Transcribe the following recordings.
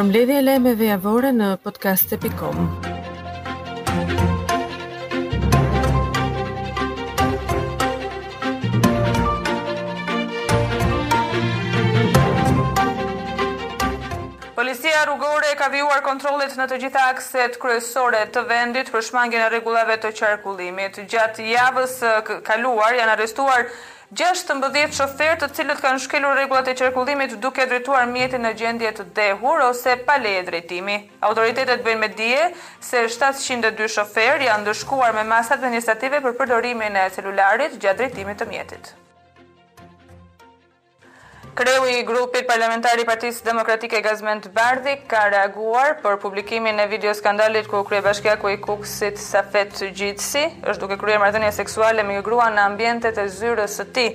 Përmbledhja e lajmeve javore në podcast.com. Policia rrugore ka vijuar kontrollet në të gjitha akset kryesore të vendit për shmangin e rregullave të qarkullimit. Gjatë javës së kaluar janë arrestuar Gjashtëmbëdhjetë shoferë të cilët kanë shkelur rregullat e qarkullimit duke drejtuar mjetin në gjendje të dehur ose pa leje drejtimi. Autoritetet bëjnë me dije se shtatëqind e dy shoferë janë ndëshkuar me masa administrative për përdorimin e celularit gjatë drejtimit të mjetit. Kreu i grupit parlamentar i Partisë Demokratike Gazment Bardhi ka reaguar për publikimin e video skandalit ku kryebashkiaku i Kukësit Safet Gjici është duke kryer marrëdhënie seksuale me një grua në ambientet e zyrës së tij.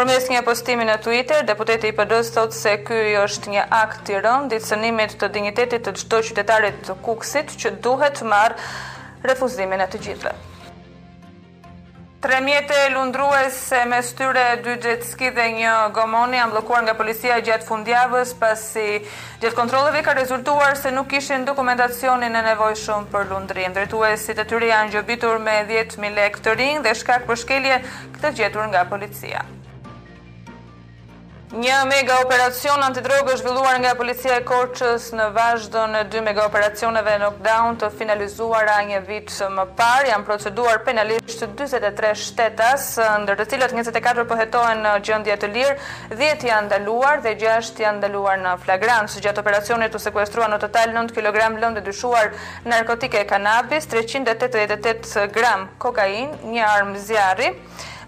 Përmes një postimi në Twitter, deputeti i PD-së thotë se ky është një akt i rëndë i cënimit të dinjitetit të çdo qytetarit të Kukësit që duhet të marrë refuzimin e të gjithëve. Tre mjete lundruese, mes tyre dy jet ski dhe një gomone, janë bllokuar nga policia gjatë fundjavës, pasi gjatë kontrolleve ka rezultuar se nuk kishin dokumentacionin e nevojshëm për lundrim. Drejtuesit e tyre janë gjobitur me dhjetë mijë lekë të rinj për shkak për shkeljet e gjetura nga policia. Një mega operacion antidrogë është zhvilluar nga Policia e Korçës në vazhdën e dy mega operacioneve knockdown të finalizuara një vit më parë. Janë proceduar penalisht dyzet e tre shtetas, ndër të cilët njëzet e katër po hetohen në gjendje të lirë, dhjetë janë ndaluar dhe gjashtë janë ndaluar në flagrancë. Gjatë operacionit u sekuestruan në total nëntë kilogramë lëndë e dyshuar narkotike kanabis, treqind e tetëdhjetë e tetë gramë kokainë, një armë zjarri,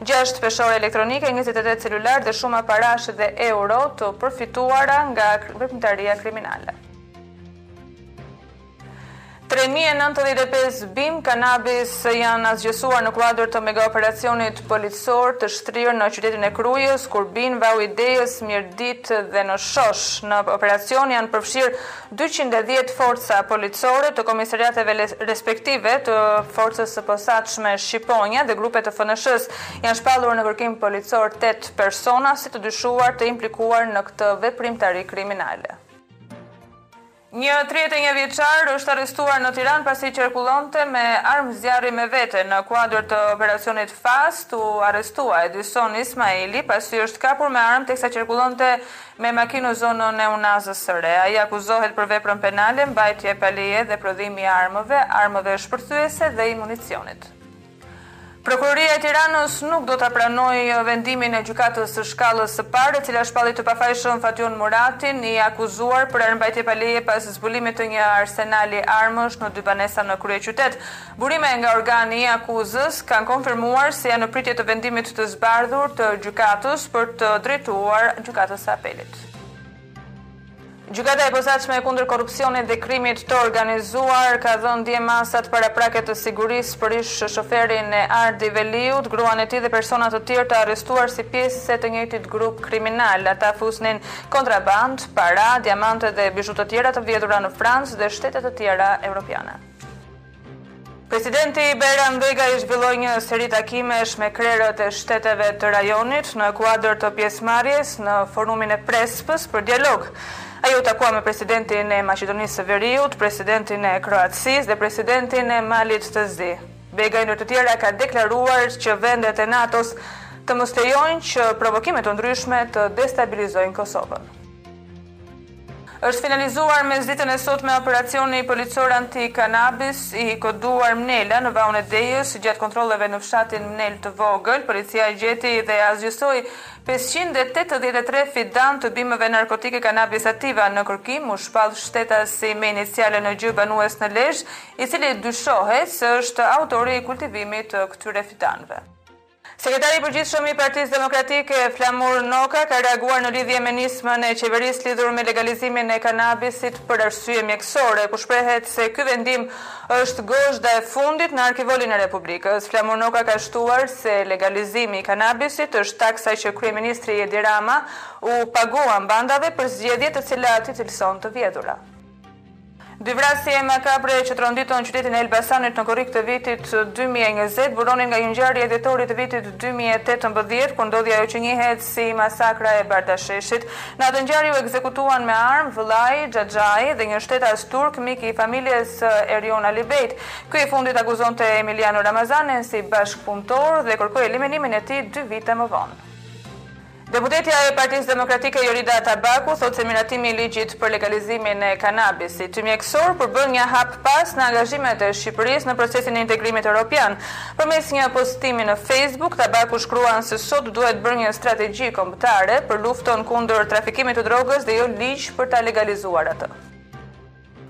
Gjashtë peshore elektronike, njëzet e tetë celularë dhe shuma parash dhe euro të përfituara nga veprimtaria kriminale. Tre mijë e nëntëdhjetë e pesë bimë kanabis janë asgjësuar në kuadër të megaoperacionit policor të shtrirë në qytetin e Krujës, Kurbin, Vau i Dejës, Mirditë dhe në Shosh. Në operacion janë përfshirë Dyqind e dhjetë forca policore të komisariateve respektive të Forcës së Posaçme Shqiponja dhe grupe të FNSH-së janë shpallur në kërkim policor tetë persona si të dyshuar të implikuar në këtë veprimtari kriminale. Një tridhjetë e një vjeçar është arrestuar në Tiranë pasi qarkullonte me armë zjarri me vete. Në kuadër të operacionit Fast u arrestua Edison Ismaili pasi është kapur me armë teksa qarkullonte Me makinë zonën e Unazës së re. Ai akuzohet për veprën penale Mbajtje pa leje dhe prodhim i armëve, armëve shpërthyese dhe i municionit. Prokuroria e Tiranës nuk do ta pranojë vendimin e Gjykatës së Shkallës së Parë, e cila shpalli të pafajshëm Fatjon Muratin, i akuzuar për armëmbajtje pa leje pas zbulimit të një arsenali armësh në dy banesa në kryeqytet. Burime nga organi i akuzës kanë konfirmuar se janë në pritje të vendimit të zbardhur të Gjykatës për të drejtuar Gjykatës së Apelit. Gjykata e Posaçme kundër Korrupsionit dhe Krimit të Organizuar ka dhënë dje masat paraprake të sigurisë për ish-shoferin e Ardi Veliut, gruan e tij dhe persona të tjerë të arrestuar si pjesë e të njëjtit grup kriminal. Ata fusnin kontrabandë para, diamante dhe bizhu të tjera të vjedhura në Francë dhe shtete të tjera europiane. Presidenti Bajram Begaj zhvilloi një seri takimesh me krerët e shteteve të rajonit në kuadër të pjesëmarrjes në Forumin e Prespës për dialog. Ai u takua me presidentin e Maqedonisë së Veriut, presidentin e Kroacisë dhe presidentin e Malit të Zi. Begaj ndër të tjera ka deklaruar që vendet e NATO-s të mos lejojnë që provokime të ndryshme të destabilizojnë Kosovën. Është finalizuar mesditën e sotme operacioni policor anti-kanabis i koduar Mnela në Vaun e Dejës. Gjatë kontrolleve në fshatin Mnelë të Vogël, policia gjeti dhe asgjësoi pesëqind e tetëdhjetë e tre fidanë të bimëve narkotike Cannabis Sativa. Në kërkim u shpall shtetasi me iniciale N.Gj. banues në Lezhë, i cili dyshohet se është autori i kultivimit të këtyre fidanëve. Sekretari i Përgjithshëm i Partisë Demokratike, Flamur Noka, ka reaguar në lidhje me nismën e qeverisë lidhur me legalizimin e kanabisit për arsye mjekësore, ku shprehet se ky vendim është gozhda e fundit në arkivolin e Republikës. Flamur Noka ka shtuar se legalizimi i kanabisit është taksa që kryeministri Edi Rama u paguan bandave për zgjedhjet të cilat i cilëson të vjedhura. Dy vrasje makabre që tronditën qytetin e Elbasanit në korrik të vitit dy mijë e njëzet buronin nga një ngjarje e dhjetorit të vitit dy mijë e tetëmbëdhjetë, kur ndodhi ajo që njihet si masakra e Bradasheshit. Në atë ngjarje u ekzekutuan me armë vëllai, xhaxhai dhe një shtetas turk, mik i familjes së Erion Alibejt. Ky i fundit akuzonte Emiljano Ramazanin si bashkëpunëtor dhe kërkoi eliminimin e tij dy vite më vonë. Deputetja e Partisë Demokratike Jorida Tabaku thotë se miratimi i ligjit për legalizimin e kanabisit mjekësor përbën një hap pas në angazhimet e Shqipërisë në procesin e integrimit europian. Përmes një postimi në Facebook, Tabaku shkruan se sot duhet bërë një strategji kombëtare për luftën kundër trafikimit të drogës dhe jo ligj për ta legalizuar atë.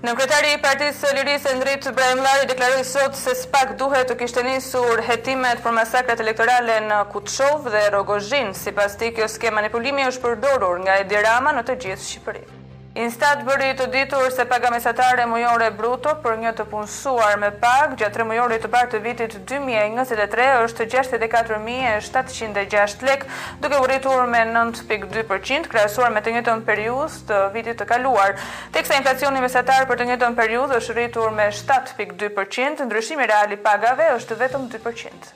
Nënkryetari i Partisë së Lirisë Endrit Brahimllari deklaroi sot se SPAK duhet të kishte nisur hetimet për masakrat elektorale në Kuçovë dhe Rrogozhinë. Sipas tij kjo skemë manipulimi është përdorur nga Edi Rama në të gjithë Shqipërinë. Instat bëri të ditur se paga mesatare mujore bruto për një të punësuar me pagë gjatë tremujorit të parë të vitit dy mijë e njëzet e tre është gjashtëdhjetë e katër mijë e shtatëqind e gjashtë lekë, duke u rritur me nëntë pikë dy përqind krahasuar me të njëjtën periudhë të vitit të kaluar, teksa inflacioni mesatar për të njëjtën periudhë është rritur me shtatë pikë dy për qind, ndryshimi real i pagave është vetëm dy për qind.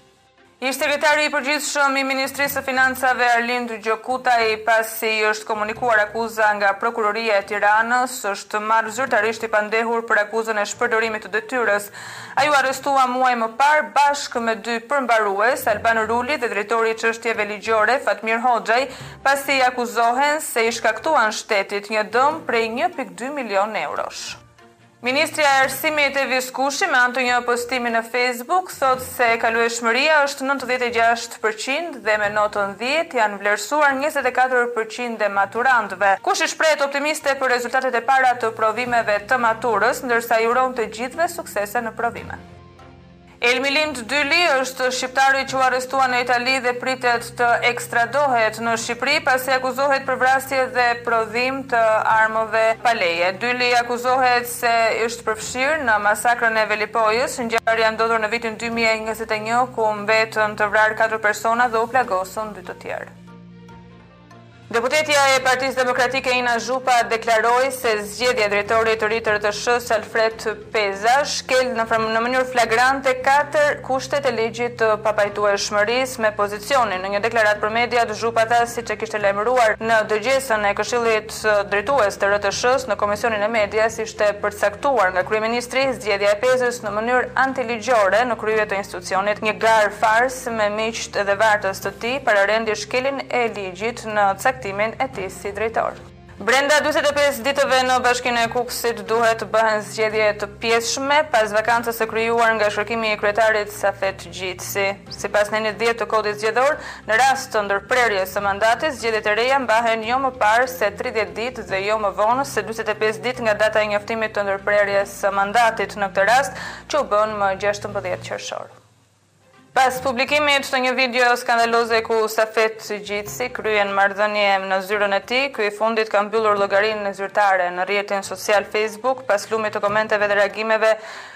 Ish-sekretari i Përgjithshëm i Ministrisë së Financave, Arlind Gjokutaj, pasi i është komunikuar akuza nga Prokuroria e Tiranës, është marrë zyrtarisht i pandehur për akuzën e shpërdorimit të detyrës. Ai u arrestua muaj më parë bashkë me dy përmbarues, Alban Ruli dhe drejtori i çështjeve ligjore, Fatmir Hoxhaj, pasi akuzohen se i shkaktuan shtetit një dëm prej një pikë dy milionë eurosh. Ministrja e Arsimit, Evis Kushi, me anë të një postimi në Facebook, thotë se kalueshmëria është nëntëdhjetë e gjashtë për qind dhe me notën dhjetë janë vlerësuar njëzet e katër për qind e maturantëve. Kushi shprehet optimiste për rezultatet e para të provimeve të maturës, ndërsa i uron të gjithëve suksese në provime. Elmilind Dyli është shqiptari që u arrestua në Itali dhe pritet të ekstradohet në Shqipëri, pasi akuzohet për vrasje dhe prodhim të armëve pa leje. Dyli akuzohet se është përfshirë në masakrën e Velipojës, ngjarje e ndodhur në vitin dy mijë e njëzet e një, ku mbetën të vrarë katër persona dhe u plagosën dy të tjerë. Deputetja e Partisë Demokratike Ina Zhupa deklaroi se zgjedhja e drejtorit të ri të RTSH-së Alfred Peza shkel në mënyrë flagrante katër kushtet e ligjit të papajtueshmërisë me pozicionin. Në një deklaratë për mediat, Zhupa tha, siç e kishte lajmëruar në dëgjesën e Këshillit Drejtues të RTSH-së në Komisionin e Medias ishte përcaktuar nga kryeministri zgjedhja e Pezës në mënyrë antiligjore në krye të institucionit, një garë farsë me miqtë dhe vartës të tij pararendi shkeljen e ligjit në caktimin e tij si drejtor. Brenda dyzet e pesë ditëve në Bashkinë e Kukësit duhet të bëhen zgjedhje të pjesshme pas vakancës së krijuar nga shkarkimi i kryetarit Safet Gjici. Sipas nenit dhjetë të Kodit Zgjedhor, në rast të ndërprerjes së mandatit, zgjedhjet e reja mbahen jo më parë se tridhjetë ditë dhe jo më vonë se dyzet e pesë ditë nga data e njoftimit të ndërprerjes së mandatit, në këtë rast, që u bë më gjashtëmbëdhjetë qershor. Pas publikimit të një video skandaloze ku Safet Gjici kryen marrëdhënie në zyrën e tij, ky i fundit ka mbyllur llogarinë zyrtare në rrjetin social Facebook pas lumit të komenteve dhe reagimeve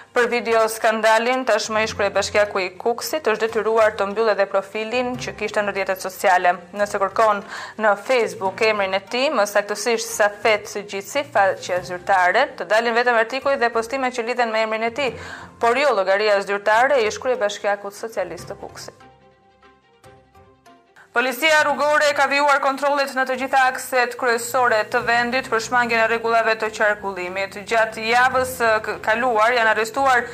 Për video skandalin, tashmë ish-kryebashkiaku i Kukësit është detyruar të mbyllë edhe profilin që kishte në rrjetet sociale. Nëse kërkon në Facebook emrin e tij, më saktësisht Safet Gjici, faqja zyrtare, të dalin vetëm artikuj dhe postime që lidhen me emrin e tij, por jo llogaria zyrtare e ish-kryebashkiakut socialist të Kukësit. Policia Rrugore ka vijuar kontrollet në të gjitha akset kryesore të vendit për shmangien e rregullave të qarkullimit. Gjatë javës së kaluar janë arrestuar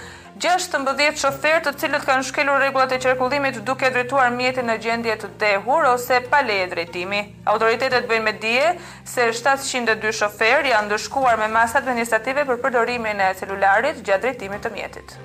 gjashtëmbëdhjetë shoferë të cilët kanë shkelur rregullat e qarkullimit duke drejtuar mjetin në gjendje të dehur ose pa leje drejtimi. Autoritetet bëjnë me dije se shtatëqind e dy shoferë janë ndëshkuar me masë administrative për përdorimin e celularit gjatë drejtimit të mjetit.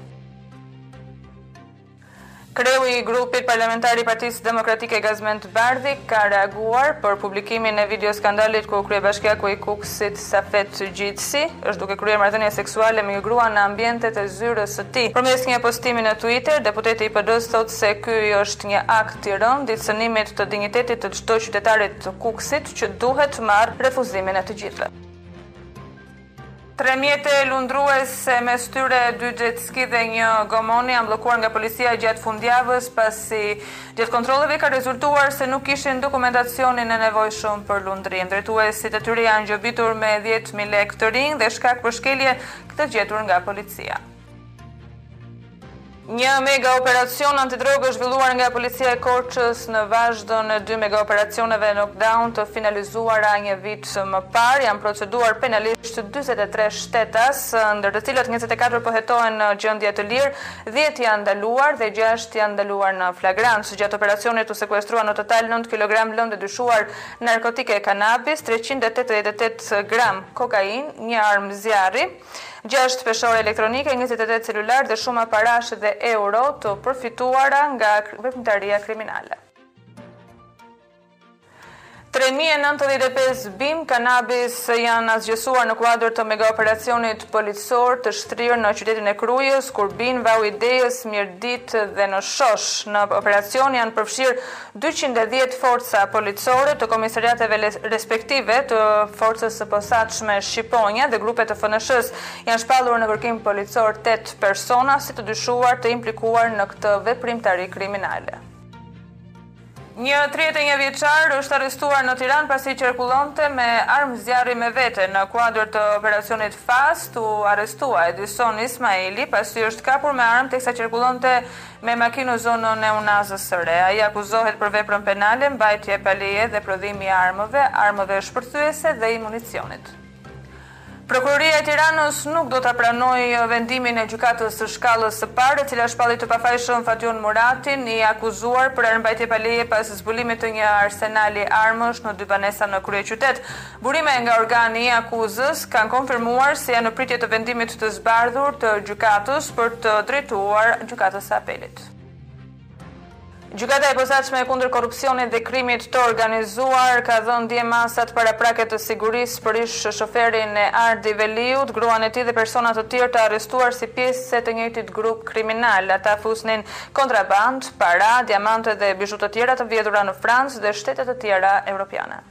Kreu i Grupit Parlamentar i Partisë Demokratike Gazment Bardhi ka reaguar për publikimin e video-skandalit ku kryebashkiaku i Kukësit Safet Gjici është duke kryer marrëdhënie seksuale me një grua në ambientet e zyrës së tij. Përmes një postimi në Twitter, deputeti i PD-së thotë se ky është një akt i rëndë i cënimit të dinjitetit të çdo qytetari të Kukësit që duhet të marrë refuzimin e të gjithëve. Tre mjete lundruese, mes tyre dy jet ski dhe një gomone janë bllokuar nga policia gjatë fundjavës, pasi gjatë kontrolleve ka rezultuar se nuk kishin dokumentacionin e nevojshëm për lundrim. Drejtuesit e tyre janë gjobitur me dhjetë mijë lekë të rinj dhe shkak për shkelje këtë gjetur nga policia. Një mega operacion antidrogë është zhvilluar nga Policia e Korçës në vazhdën e dy mega operacioneve knockdown të finalizuara një vit më parë. Janë proceduar penalisht dyzet e tre shtetas, ndër të cilët njëzet e katër po hetohen në gjendje të lirë, dhjetë janë ndaluar dhe gjashtë janë ndaluar në flagrancë. Gjatë operacionit u sekuestruan në total nëntë kilogramë lëndë e dyshuar narkotike kanabis, treqind e tetëdhjetë e tetë gramë kokainë, një armë zjarri, Gjashtë peshore elektronike, njëzet e tetë celularë dhe shuma parash dhe euro të përfituara nga veprimtaria kriminale. Tre mijë e nëntëdhjetë e pesë bimë kanabis janë asgjësuar në kuadër të megaoperacionit policor të shtrirë në qytetin e Krujës, Kurbin, Vau i Dejës, Mirditë dhe në Shosh. Në operacion janë përfshirë Dyqind e dhjetë forca policore të komisariateve respektive të Forcës së Posaçme Shqiponja dhe grupe të FNSH-së janë shpallur në kërkim policor tetë persona si të dyshuar të implikuar në këtë veprimtari kriminale. Një tridhjetë e një vjeçar është arrestuar në Tiranë pasi qarkullonte me armë zjarri me vete. Në kuadër të operacionit Fast u arrestua Edison Ismaili pasi është kapur me armë teksa qarkullonte Me makinë në zonën e Unazës së Re. Ai akuzohet për veprën penale Mbajtje pa leje dhe prodhimi i armëve, armëve shpërthyese dhe i municionit. Prokuroria e Tiranës nuk do ta pranojë vendimin e Gjykatës së Shkallës së Parë, e cila shpalli të pafajshëm Fatjon Muratin, i akuzuar për armëmbajtje pa leje pas zbulimit të një arsenali armësh në dy banesa në kryeqytet. Burime nga organi i akuzës kanë konfirmuar se janë në pritje të vendimit të zbardhur të Gjykatës për t'iu drejtuar Gjykatës së Apelit. Gjykata e Posaçme kundër Korrupsionit dhe Krimit të Organizuar ka dhënë dje masat paraprake të sigurisë për ish-shoferin e Ardi Veliut, gruan e tij dhe persona të tjerë të arrestuar si pjesë e të njëjtit grup kriminal. Ata fusnin kontrabandë, para, diamante dhe bizhu të tjera të vjedhura në Francë dhe shtete të tjera europiane.